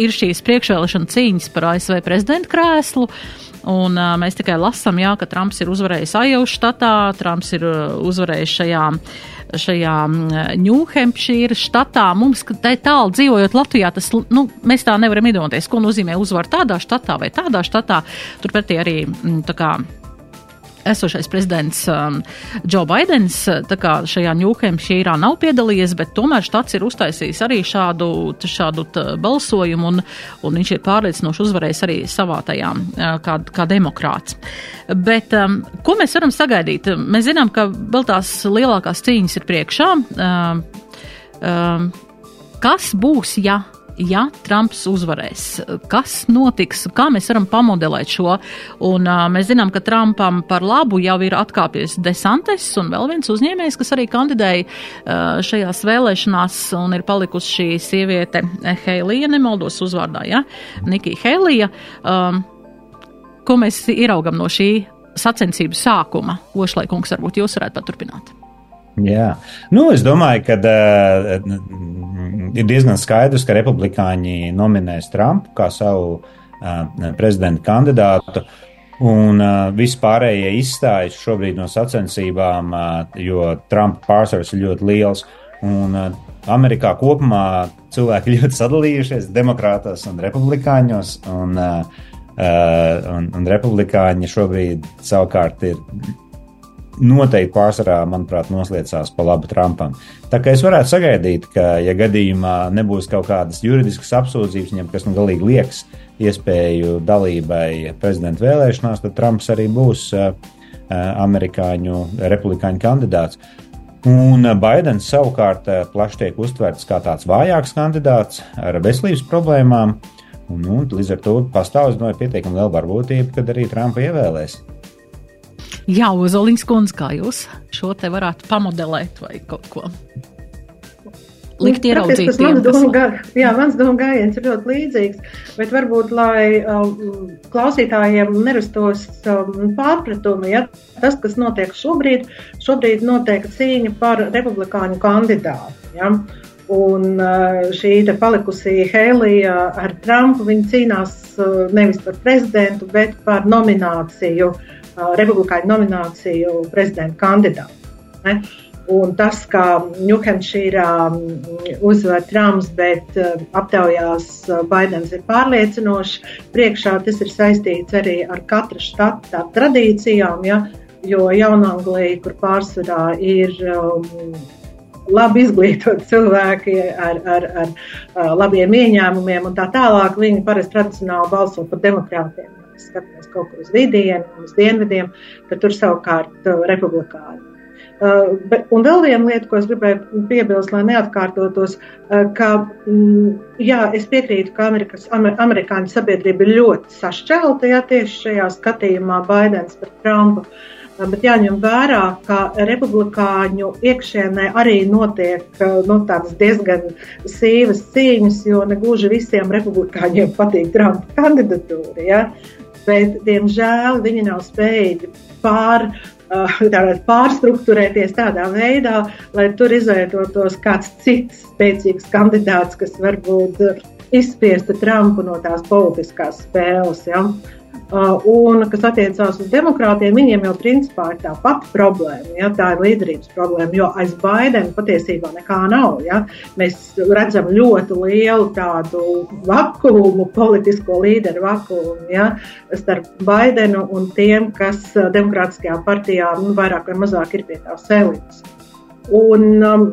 ir šīs priekšvēlēšana cīņas par ASV prezidenta krēslu. Un uh, mēs tikai lasām, jā, ka Trumps ir uzvarējis Ajaušu štatā, Trumps ir uzvarējis šajā uh, šajā Ņūhempšīra štatā. Mums, tai tālu dzīvojot Latvijā, tas, nu, mēs tā nevaram iedomāties, ko nozīmē uzvar tādā štatā vai tādā štatā. Turpretī arī, tā kā esošais prezidents um, Joe Bidenis šajā Ņūhempšīrā nav piedalījies, bet tomēr štats ir uztaisījis arī šādu, šādu balsojumu, un, un viņš ir pārliecinoši uzvarējis arī savā tajā uh, kā, kā demokrāts. Bet um, ko mēs varam sagaidīt? Mēs zinām, ka vēl tās lielākās cīņas ir priekšā. Um, um, kas būs, ja ja Trumps uzvarēs, kas notiks, kā mēs varam pamodelēt šo. Un uh, mēs zinām, ka Trumpam par labu jau ir atkāpies Desantes un vēl viens uzņēmējs, kas arī kandidēja uh, šajās vēlēšanās un ir palikusi šī sieviete Heilija, nemaldos uzvārdā, ja, Nikija Heilija. Um, ko mēs ieraugam no šī sacensību sākuma? Ošlaikungs, varbūt jūs varētu paturpināt. Jā, nu, es domāju, ka uh, ir diezgan skaidrs, ka republikāņi nominēs Trumpu kā savu uh, prezidenta kandidātu. Un uh, vispārējie izstājas šobrīd no sacensībām, uh, jo Trumpa pārsvars ir ļoti liels. Un uh, Amerikā kopumā cilvēki [laughs] ļoti sadalījušies demokrātos un republikāņos. Un, uh, uh, un, un republikāņi šobrīd savukārt ir noteikti pārsvarā, manuprāt, noslēdzās pa labu Trumpam. Tā kā es varētu sagaidīt, ka, ja gadījumā nebūs kaut kādas juridiskas apsūdzības, viņam kas nu galīgi liekas iespēju dalībai prezidenta vēlēšanās, tad Trumps arī būs amerikāņu republikāņu kandidāts. Un Baidens savukārt plaši tiek uztverts kā tāds vājāks kandidāts ar veselības problēmām. Un, un, līdz ar to pastāv no, pietiekami liela varbūtība, kad arī Trumpa ievēlēs. Jā, Ozoliņš kundze, kā jūs šo te varētu pamodelēt vai kaut ko? likt nu, ieraudzīt. Tas mans domu, gā, jā, mans domu gājiens ir ļoti līdzīgs, bet varbūt, lai um, klausītājiem nerastos um, pārpratumi, ja tas, kas notiek šobrīd, šobrīd notiek cīņa par republikāņu kandidātu. Ja? Un uh, šī palikusī Helija ar Trumpu, cīnās uh, nevis par prezidentu, bet par nomināciju uh, republikāņu nomināciju prezidenta kandidātu. Ne? Un tas, kā Ņūhempšīrā uzvar Trumps, bet aptaujās Baidens ir pārliecinošs, priekšā tas ir saistīts arī ar katra štata tradīcijām, ja? jo Jaunanglija, kur pārsvarā ir um, labi izglītoti cilvēki ar, ar, ar, ar labiem ieņēmumiem un tā tālāk, viņi parasti tradicionāli balso par demokrātiem skatāmies kaut kur uz vidienu, uz dienvidiem, tad tur savukārt uh, republikāni. Uh, bet, un vēl viena lieta, ko es gribēju piebilst, lai neatkārtotos, uh, ka mm, jā, es piekrītu, ka Amerikas, amer, amerikāņu sabiedrība ir ļoti sašķelta ja, tieši šajā skatījumā Baidens pret Trumpu. Uh, bet jāņem vērā, ka republikāņu iekšienē arī notiek nu, diezgan sīvas cīņas, jo negluži visiem republikāņiem patīk Trumpa kandidatūra. Ja? Bet, diemžēl, viņi nav spējīgi pār pārstruktūrēties tādā veidā, lai tur izveidotos kāds cits spēcīgs kandidāts, kas varbūt izspiesta Trumpu no tās politiskās spēles. Ja? Uh, un, kas attiecās uz demokrātiem, viņiem jau principā ir tā pati problēma. Ja? Tā ir līderības problēma, jo aiz Baidena patiesībā nekā nav. Ja? Mēs redzam ļoti lielu tādu vakumu, politisko līderu vakumu ja? starp Baidenu un tiem, kas uh, Demokrātiskajā partijā nu, vairāk vai mazāk ir pie tās elites. Un, um,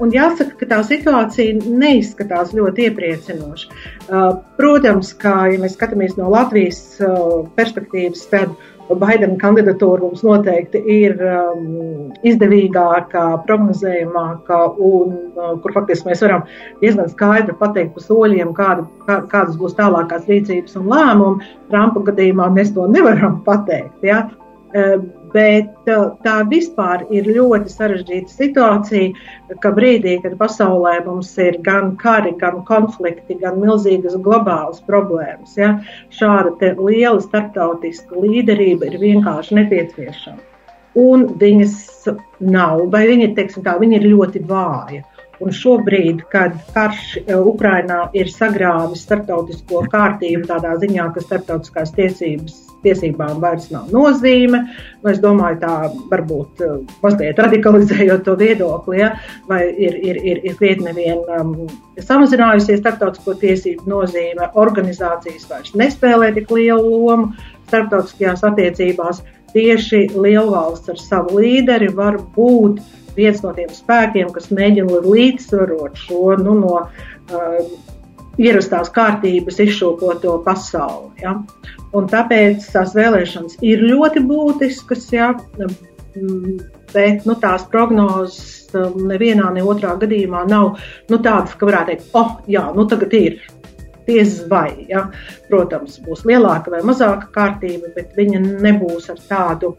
un jāsaka, ka tā situācija neizskatās ļoti iepriecinoši. Uh, protams, ka, ja mēs skatāmies no Latvijas uh, perspektīvas, tad Baidena kandidatūra mums noteikti ir um, izdevīgāka, prognozējamāka, un uh, kur faktiski mēs varam diezgan skaidri pateikt pa soļiem, kāda, kā, kādas būs tālākās rīcības un lēmumi. Trumpa gadījumā mēs to nevaram pateikt. Ja? Bet uh, tā vispār ir ļoti sarežģīta situācija, ka brīdī, kad pasaulē mums ir gan kari, gan konflikti, gan milzīgas globālas problēmas, ja, šāda liela starptautiska līderība ir vienkārši nepieciešama. Un viņas nav, vai viņi, teiksim, tā, viņi ir ļoti vāja. Un šobrīd, kad karš uh, Ukrainā ir sagrāvis starptautisko kārtību tādā ziņā, ka starptautiskās tiesības tiesībām vairs nav nozīme. Nu, es domāju, tā varbūt uh, mazliet radikalizējot to viedokli, ja, vai ir, ir, ir, ir krietni vien um, samazinājusies starptautisko tiesību nozīme. Organizācijas vairs nespēlē tik lielu lomu starptautiskajās attiecībās. Tieši lielvalsts ar savu līderi var būt viens no tiem spēkiem, kas mēģina līdzsvarot šo nu, no uh, ierastās kārtības izšūpoto pasauli. Ja? Un tāpēc tās vēlēšanas ir ļoti būtiskas, ja? bet nu, tās prognozes um, nevienā, ne otrā gadījumā nav nu, tādas, ka varētu teikt, oh, jā, nu tagad ir. Vai, ja? Protams, būs lielāka vai mazāka kārtība, bet viņa nebūs ar tādu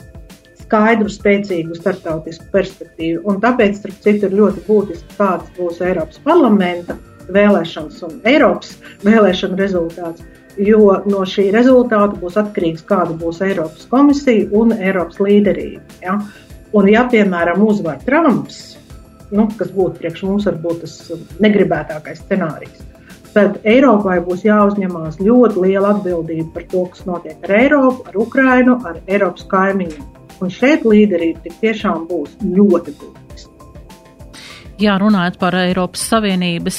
skaidru, spēcīgu starptautisku perspektīvu. Un tāpēc, starp citu, ir ļoti būtiski, kāds būs Eiropas parlamenta vēlēšanas un Eiropas vēlēšanu rezultāts. Jo no šī rezultāta būs atkarīgs, kāda būs Eiropas komisija un Eiropas līderība. Ja? Un, ja, piemēram, uzvar Trumps, nu, kas būtu priekš mums varbūt tas negribētākais scenārijs, tad Eiropai būs jāuzņemās ļoti liela atbildība par to, kas notiek ar Eiropu, ar Ukrainu, ar Eiropas kaimiņiem. Un šeit līderība tiešām būs ļoti būtiska. Jā, runājot par Eiropas Savienības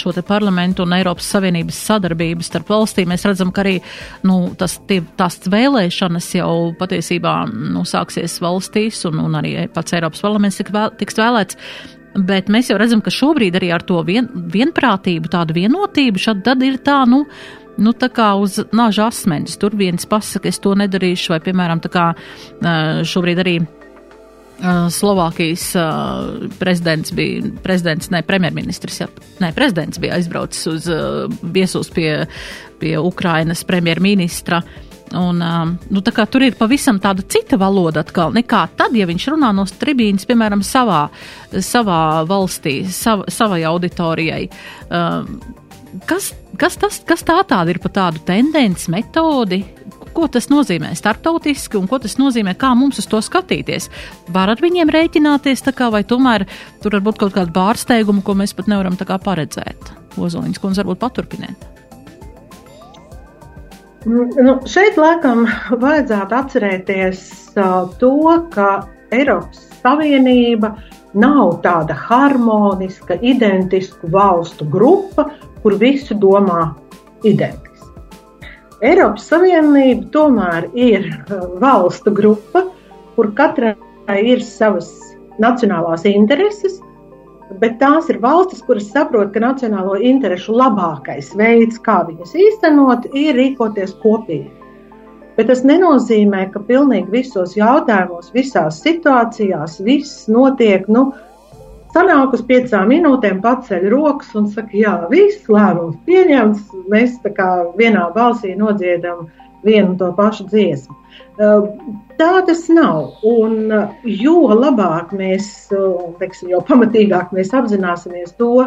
šo te parlamentu un Eiropas Savienības sadarbību starp valstīm, mēs redzam, ka arī nu, tas, tie, tās vēlēšanas jau patiesībā nu, sāksies valstīs un, un arī pats Eiropas parlaments tiks vēlēts. Bet mēs jau redzam, ka šobrīd arī ar to vien, vienprātību, tādu vienotību, šad tad ir tā, nu, nu, tā kā uz nāža asmenis. Tur viens pasaka, es to nedarīšu, vai, piemēram, tā kā šobrīd arī Slovākijas uh, prezidents bija, prezidents, ne, premjerministrs, jā, ne, prezidents bija aizbraucis uz uh, viesus pie, pie Ukrainas premjerministra. Un, nu, tur ir pavisam tāda cita valoda atkal, nekā tad, ja viņš runā no tribīnas, piemēram, savā, savā valstī, sav, savai auditorijai. Um, kas, kas, tas, kas tā tāda ir pa tādu tendenci, metodi, ko tas nozīmē starptautiski un ko tas nozīmē, kā mums uz to skatīties. Var ar viņiem rēķināties, kā, vai tomēr tur var būt kaut kāda pārsteiguma, ko mēs pat nevaram paredzēt. Ozoliņas kundze varbūt paturpiniet. Nu, šeit laikam vajadzētu atcerēties uh, to, ka Eiropas Savienība nav tāda harmoniska, identiska valstu grupa, kur visi domā identiski. Eiropas Savienība tomēr ir uh, valstu grupa, kur katrai ir savas nacionālās intereses, bet tās ir valstis, kuras saprot, ka nacionālo interesu labākais veids, kā viņas īstenot, ir rīkoties kopīgi. Bet tas nenozīmē, ka pilnīgi visos jautājumos, visās situācijās viss notiek. Nu, Sanāk uz piecām minūtēm, paceļ rokas un saka, jā, viss lēmums pieņemts. Mēs tā kā vienā balsī nodziedam vienu un to pašu dziesmu. Tā tas nav. Un jo labāk mēs, teiksim, jo pamatīgāk mēs apzināsimies to,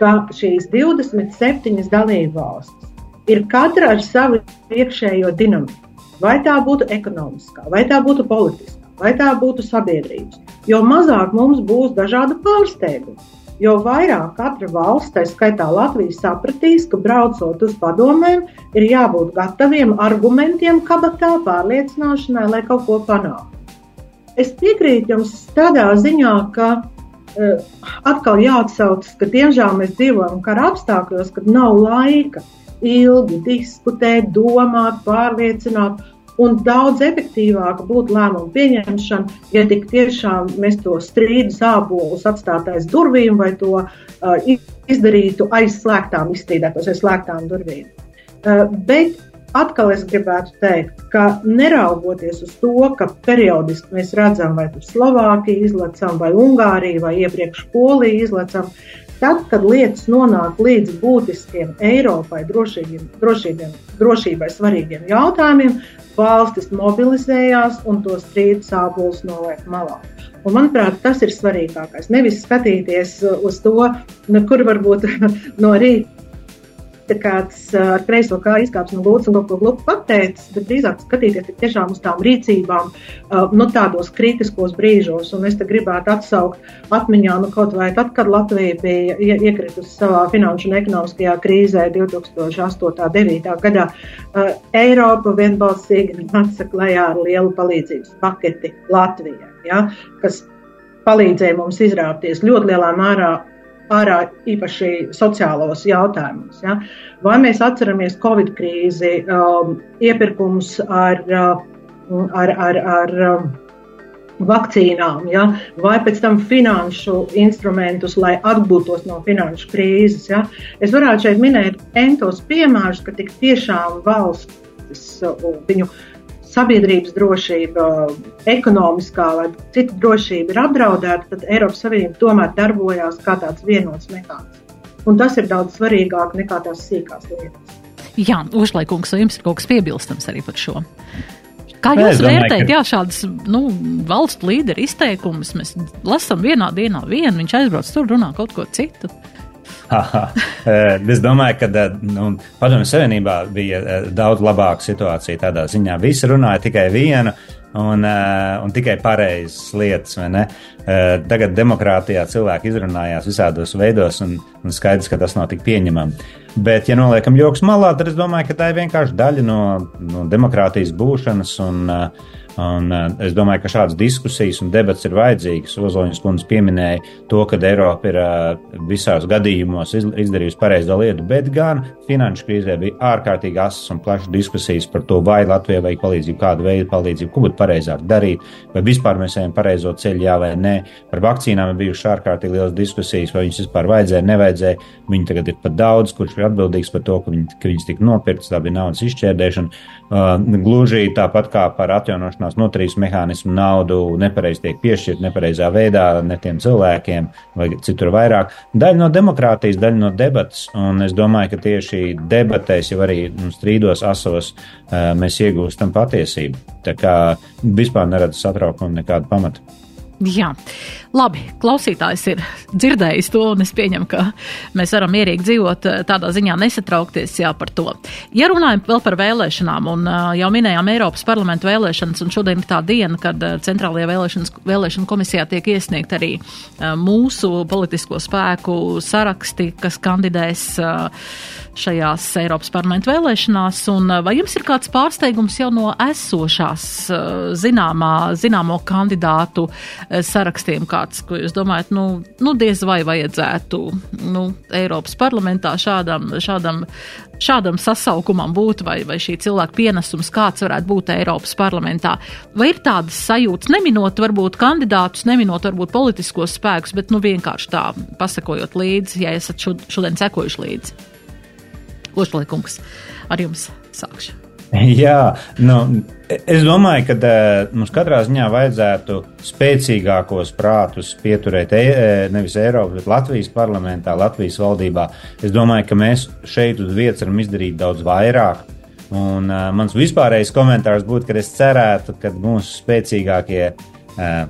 ka šīs 27 dalību valstis ir katra ar savu iekšējo dinamiku. Vai tā būtu ekonomiskā, vai tā būtu politiskā, vai tā būtu sabiedrības. Jo mazāk mums būs dažādu pārsteigumu. Jo vairāk katra valsts, tā skaitā Latvija, sapratīs, ka braucot uz padomēm, ir jābūt gataviem argumentiem, kabatā pārliecināšanai, lai kaut ko panāktu. Es piekrītu jums tādā ziņā, ka uh, atkal jāatsaucas, ka diemžēl mēs dzīvojam kara apstākļos, kad nav laika ilgi diskutēt, domāt, pārliecināt. Un daudz efektīvāk būtu lēmumu pieņemšana, ja tik tiešām mēs to strīdu sābolus atstātu aiz durvīm vai to uh, izdarītu aiz slēgtām, izstrīdētos aiz slēgtām durvīm. Uh, bet atkal es gribētu teikt, ka neraugoties uz to, ka periodiski mēs redzam, vai Slovākiju izlecam, vai Ungāriju, vai iepriekš Poliju izlecam, Tad, kad lietas nonāk līdz būtiskiem Eiropai drošīgiem, drošīgiem, drošībai svarīgiem jautājumiem, valstis mobilizējās un to strīdu sābolus noliek malā. Un, manuprāt, tas ir svarīgākais. Nevis skatīties uz to, kur varbūt [laughs] no rīta kāds ar kreiso kā izkāps no gultas un kaut ko glupu pateicis, bet drīzāk skatīties tiešām uz tām rīcībām, nu, tādos kritiskos brīžos. Un es te gribētu atsaukt atmiņā, nu, kaut vai tad, kad Latvija bija iekritusi savā finanšu un ekonomiskajā krīzē 2008. un 2009. gadā, Eiropa vienbalsīgi nāca klajā ar lielu palīdzības paketi Latvijai, ja, kas palīdzēja mums izrāpties ļoti lielā mērā ārā īpaši sociālos jautājumus. Ja? Vai mēs atceramies Covid krīzi, um, iepirkums ar, um, ar, ar, ar um, vakcīnām, ja? vai pēc tam finanšu instrumentus, lai atgūtos no finanšu krīzes. Ja? Es varētu šeit minēt entos piemērus, ka tik tiešām valsts uh, viņu sabiedrības drošība, ekonomiskā vai cita drošība ir apdraudēta, tad Eiropas Savienība tomēr darbojās kā tāds vienots mehānisms. Un tas ir daudz svarīgāk nekā tās sīkās lietas. Jā, Užlaikungs, vai jums ir kaut kas piebilstams arī par šo? Kā jūs vērtējat, jā, šādas nu, valstu līderu izteikumus? Mēs lasām vienā dienā vienu, viņš aizbrauc tur, runā kaut ko citu. Eh, [laughs] es domāju, ka eh, nu, Padomju Savienībā bija eh, daudz labāka situācija tādā ziņā. Visi runāja tikai vienu. Un, un tikai pareizas lietas, vai ne? Tagad demokrātijā cilvēki izrunājās visādos veidos, un, un skaidrs, ka tas nav tik pieņemami. Bet, ja noliekam joks malā, tad es domāju, ka tā ir vienkārši daļa no, no demokrātijas būšanas. Un, uh, Un, uh, es domāju, ka šādas diskusijas un debats ir vajadzīgas. Ozoliņš kundze pieminēja to, ka Eiropa ir uh, visās gadījumos izdarījusi pareizo lietu, bet gan finanšu krīzē bija ārkārtīgi asas un plašas diskusijas par to, vai Latvijai vajag palīdzību, kādu veidu palīdzību, ko būtu pareizāk darīt, vai vispār mēs ejam pareizo ceļu, jā vai nē. Par vakcīnām ir bijušas ārkārtīgi lielas diskusijas, vai viņas vispār vajadzēja, nevajadzēja. Viņi tagad ir pat daudz, kurš ir atbildīgs par to, ka, viņi, ka viņas tika nopirktas, tā bija naudas izšķērdēšana. Uh, gluži tāpat kā par atjaunošanu atjaunošanās noturības mehānismu naudu nepareizi tiek piešķirt nepareizā veidā ne tiem cilvēkiem vai citur vairāk. Daļa no demokrātijas, daļa no debatas, un es domāju, ka tieši debatēs jau arī nu, strīdos asos mēs iegūstam patiesību. Tā kā vispār neredzu satraukumu nekādu pamatu. Jā, labi. Klausītājs ir dzirdējis to, un es pieņemu, ka mēs varam mierīgi dzīvot eh, tādā ziņā, nesatraukties jā, par to. Ja runājam vēl par vēlēšanām, un eh, jau minējām Eiropas parlamentu vēlēšanas, un šodien ir tā diena, kad eh, Centrālajā vēlēšana komisijā tiek iesniegt arī mūsu politisko spēku saraksti, kas kandidēs šajās Eiropas parlamentu vēlēšanās, un vai jums ir kāds pārsteigums jau no esošās zināmā, zināmo kandidātu sarakstiem kāds, ko jūs domājat, nu, nu diez vai vajadzētu nu, Eiropas parlamentā šādam, šādam, šādam sasaukumam būt, vai, vai šī cilvēka pienesums kāds varētu būt Eiropas parlamentā. Vai ir tādas sajūtas, neminot varbūt kandidātus, neminot varbūt politiskos spēkus, bet nu vienkārši tā pasakojot līdzi, ja esat šodien sekojuši līdzi? Lošliekums, ar jums sākšu. [laughs] Jā, nu, es domāju, ka uh, mums katrā ziņā vajadzētu spēcīgākos prātus pieturēt e, nevis Eiropas, bet Latvijas parlamentā, Latvijas valdībā. Es domāju, ka mēs šeit uz vietas varam izdarīt daudz vairāk. Un uh, mans vispārējais komentārs būtu, ka es cerētu, ka mūsu spēcīgākie uh, Eh,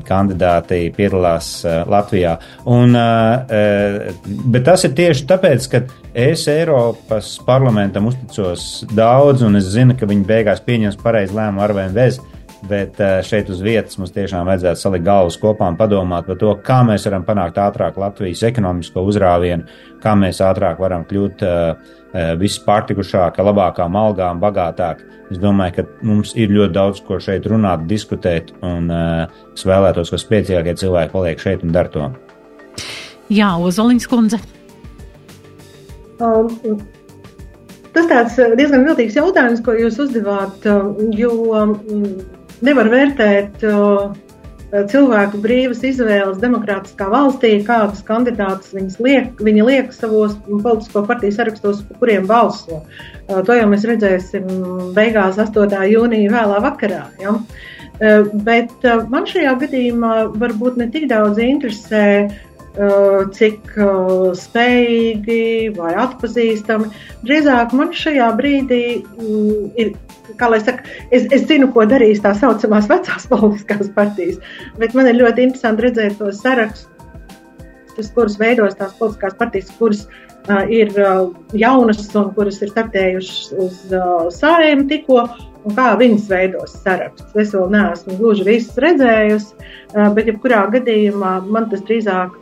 kandidāti piedalās eh, Latvijā. Un, eh, bet tas ir tieši tāpēc, ka es Eiropas parlamentam uzticos daudz, un es zinu, ka viņi beigās pieņems pareizu lēmumu ar vai bez. Bet šeit uz vietas mums tiešām vajadzētu salikt galvas kopā un padomāt par to, kā mēs varam panākt ātrāk Latvijas ekonomisko uzrāvienu, kā mēs ātrāk varam kļūt uh, visi pārtikušāki, labākām algām, bagātāki. Es domāju, ka mums ir ļoti daudz ko šeit runāt, diskutēt, un es vēlētos, ka spēcīgākie cilvēki paliek šeit un dara to. Jā, Ozoliņas kundze. Um, tas tāds diezgan viltīgs jautājums, ko jūs uzdevāt, jo um, nevar vērtēt cilvēku brīvas izvēles demokrātiskā valstī, kādus kandidātus liek, viņi liek savos politisko partiju sarakstos, par kuriem balso. To jau mēs redzēsim beigās 8. jūnija vēlā vakarā. Ja? Bet man šajā gadījumā varbūt ne tik daudz interesē cik spējīgi vai atpazīstami. Drīzāk man šajā brīdī ir kā lai saka, es, es zinu, ko darīs tā saucamās vecās politiskās partijas, bet man ir ļoti interesanti redzēt to sarakstu, kurus veidos tās politiskās partijas, kuras uh, ir uh, jaunas un kuras ir startējušas uz uh, sārēm tikko. Un kā viņas veidos saraksts. Es vēl neesmu gluži visus redzējusi, uh, bet jebkurā gadījumā man tas drīzāk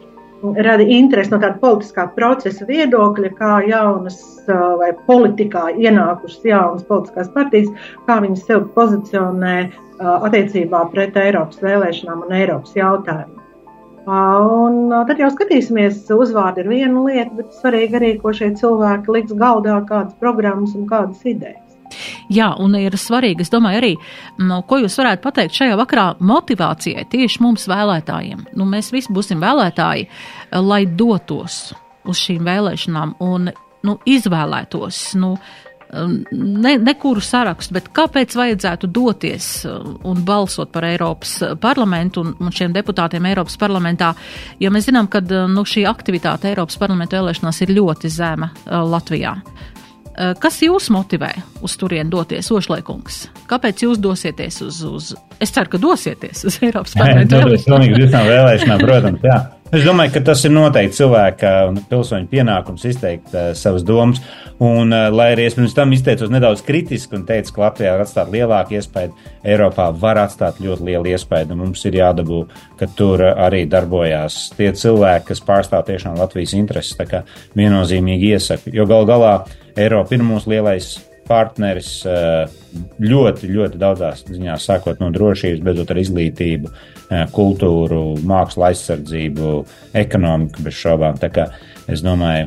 rada interesi no tāda politiskā procesa viedokļa, kā jaunas vai politikā ienākušas jaunas politiskās partijas, kā viņas sev pozicionē attiecībā pret Eiropas vēlēšanām un Eiropas jautājumiem. Un tad jau skatīsimies, uzvārdi ir viena lieta, bet svarīgi arī, ko šie cilvēki liks galdā, kādas programmas un kādas idejas. Jā, un ir svarīgi, es domāju, arī, nu, ko jūs varētu pateikt šajā vakarā motivācijai tieši mums vēlētājiem. Nu, mēs visi būsim vēlētāji, lai dotos uz šīm vēlēšanām un nu, izvēlētos. Nu, ne, nekuru sarakstu, bet kāpēc vajadzētu doties un balsot par Eiropas parlamentu un, un šiem deputātiem Eiropas parlamentā, jo mēs zinām, ka nu, šī aktivitāte Eiropas parlamentu vēlēšanās ir ļoti zema Latvijā. Eh, kas jūs motivē uz turieni doties, Ošlaikungs? Kāpēc jūs dosieties uz, uz es ceru, ka dosieties uz Eiropas [laughs] parlamentu? Jā, tas ir pilnīgi visām vēlēšanām, [laughs] protams, jā. Es domāju, ka tas ir noteikti cilvēka un pilsoņu pienākums izteikt uh, savas domas. Un, uh, lai arī es pirms tam izteicos nedaudz kritiski un teicu, ka Latvijā var atstāt lielāku iespēju, Eiropā var atstāt ļoti lielu iespēju. Mums ir jādabū, ka tur arī darbojās tie cilvēki, kas pārstāv tiešām Latvijas intereses. Tā kā viennozīmīgi iesaku, jo gal galā Eiropa ir mūsu lielais partneris ļoti, ļoti daudzās ziņās, sākot no drošības, beidzot ar izglītību, kultūru, mākslu aizsardzību, ekonomiku bez šaubām. Es domāju,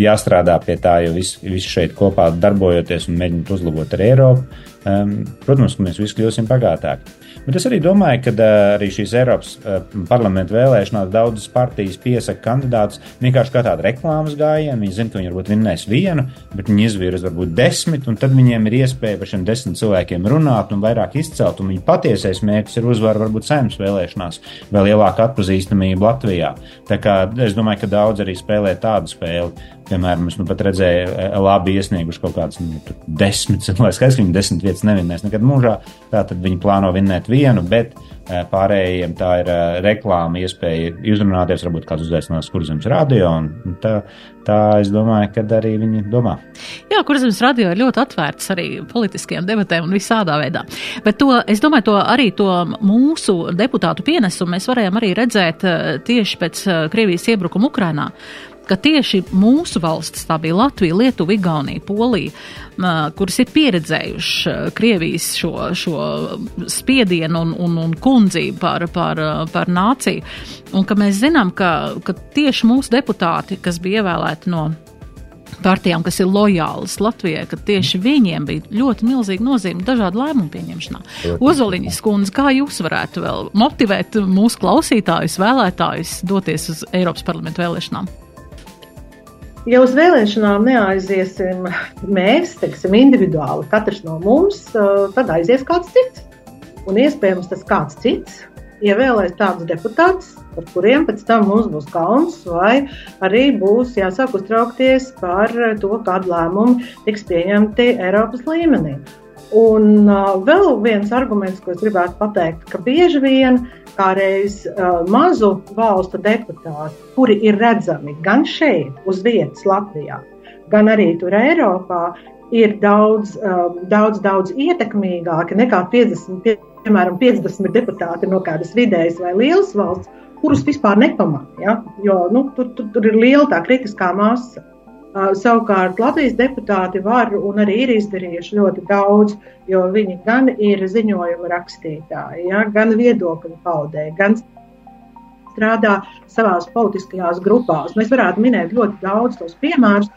jāstrādā pie tā, jo visi vis šeit kopā darbojoties un mēģinot uzlabot ar Eiropu, protams, ka mēs visi kļūsim bagātāki. Bet es arī domāju, ka uh, arī šīs Eiropas uh, parlamenta vēlēšanās daudzas partijas piesaka kandidātus vienkārši kā tādu reklāmas gājienu. Viņi zina, ka viņi varbūt vinnēs vienu, bet viņi izvirza varbūt desmit, un tad viņiem ir iespēja par šiem desmit cilvēkiem runāt un vairāk izcelt. Un viņa patiesais mērķis ir uzvara varbūt saimnes vēlēšanās, vēl lielāka atpazīstamība Latvijā. Tā kā es domāju, ka daudz arī spēlē tādu spēli. Piemēram, es nu pat redzēju, e, labi iesnieguši kaut kādas nu, desmit, lai skaidrs, ka viņi desmit vietas nevinnēs nekad mūžā. Tātad viņi plāno vinnēt vienu, bet e, pārējiem tā ir e, reklāma, iespēja izrunāties, varbūt kāds uzaicinās kurzemes radio. Tā, tā es domāju, ka arī viņi domā. Jā, kurzemes radio ir ļoti atvērts arī politiskiem debatēm un visādā veidā. Bet to, es domāju, to arī to mūsu deputātu pienesumu mēs varējām arī redzēt tieši pēc Krievijas iebrukuma Ukrainā ka tieši mūsu valstis, tā bija Latvija, Lietuva, Igaunija, Polija, kuras ir pieredzējuši Krievijas šo, šo spiedienu un, un, un kundzību par, par, par nāciju, un ka mēs zinām, ka, ka tieši mūsu deputāti, kas bija ievēlēti no partijām, kas ir lojālas Latvijai, ka tieši viņiem bija ļoti milzīga nozīme dažādu lēmumu pieņemšanā. Ozoliņas kundze, kā jūs varētu vēl motivēt mūsu klausītājus, vēlētājus doties uz Eiropas parlamentu vēlēšanām? Ja uz vēlēšanām neaiziesim mēs, teiksim, individuāli, katrs no mums, tad aizies kāds cits. Un iespējams tas kāds cits ievēlēs tādus deputātus, par kuriem pēc tam mums būs kauns, vai arī būs jāsāk uztraukties par to, kādu lēmumu tiks pieņemti Eiropas līmenī. Un uh, vēl viens arguments, ko es gribētu pateikt, ka bieži vien kādreiz uh, mazu valstu deputāti, kuri ir redzami gan šeit, uz vietas Latvijā, gan arī tur Eiropā, ir daudz, um, daudz, daudz ietekmīgāki nekā 50, piemēram, 50 deputāti no kādas vidējas vai lielas valsts, kurus vispār nepamanā. Ja? Jo nu, tur, tur, tur ir liela tā kritiskā masa. Savukārt Latvijas deputāti var un arī ir izdarījuši ļoti daudz, jo viņi gan ir ziņojuma rakstītāji, ja, gan viedokļu paudēji, gan strādā savās politiskajās grupās. Mēs varētu minēt ļoti daudz tos piemērus,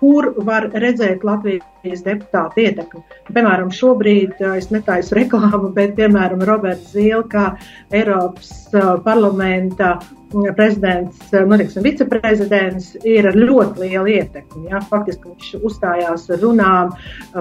kur var redzēt Latvijas deputātu ietekmi. Piemēram, šobrīd es netaisu reklāmu, bet, piemēram, Roberts Zīle, kā Eiropas parlamenta prezidents, nu, tiksim, viceprezidents, ir ar ļoti lielu ietekmi. Ja? Faktiski viņš uzstājās ar runām,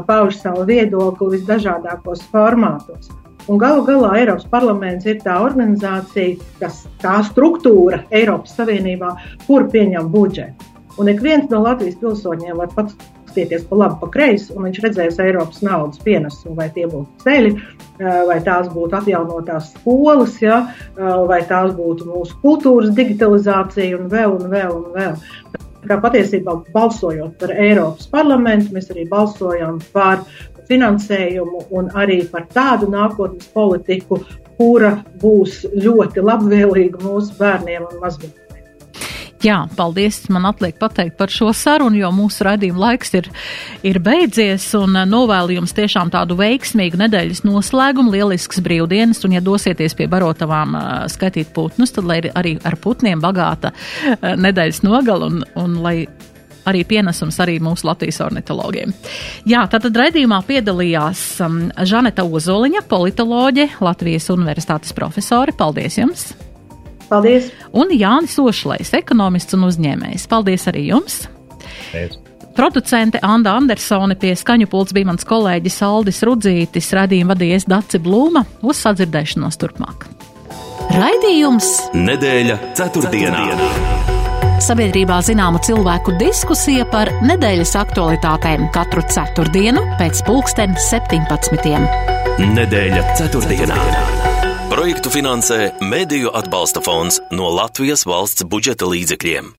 pauž savu viedokli visdažādākos formātos. Un galu galā Eiropas parlaments ir tā organizācija, kas tā struktūra Eiropas Savienībā, kur pieņem budžetu. Un ik viens no Latvijas pilsoņiem var pats skatīties pa labi, pa kreisi, un viņš redzēs Eiropas naudas pienesumu, vai tie būtu ceļi, vai tās būtu atjaunotās skolas, ja, vai tās būtu mūsu kultūras digitalizācija un vēl un vēl un vēl. Kā patiesībā balsojot par Eiropas parlamentu, mēs arī balsojam par finansējumu un arī par tādu nākotnes politiku, kura būs ļoti labvēlīga mūsu bērniem un mazbērniem. Jā, paldies. Man atliek pateikt par šo sarunu, jo mūsu raidījuma laiks ir, ir beidzies un eh, novēlu jums tiešām tādu veiksmīgu nedēļas noslēgumu, lielisks brīvdienas un, ja dosieties pie barotavām uh, skatīt putnus, tad lai arī ar putniem bagāta uh, nedēļas nogala un, un lai arī pienesums arī mūsu Latvijas ornitologiem. Jā, tātad raidījumā piedalījās um, Žaneta Ozoliņa, politoloģe, Latvijas universitātes profesore. Paldies jums! Paldies! Un Jānis Ošlais, ekonomists un uzņēmējs. Paldies arī jums! Paldies. Producente Anna Andersone pie skaņu pults bija mans kolēģis Aldis Rudzītis, radījuma vadījies Daci Blūma, uz sadzirdēšanos turpmāk. Raidījums Nedēļa ceturtdienā. ceturtdienā. Sabiedrībā zināma cilvēku diskusija par nedēļas aktualitātēm katru ceturtdienu pēc pulksten 17. Nedēļa ceturtdienā. ceturtdienā. Projektu finansē Mēdīju atbalsta fonds no Latvijas valsts budžeta līdzekļiem.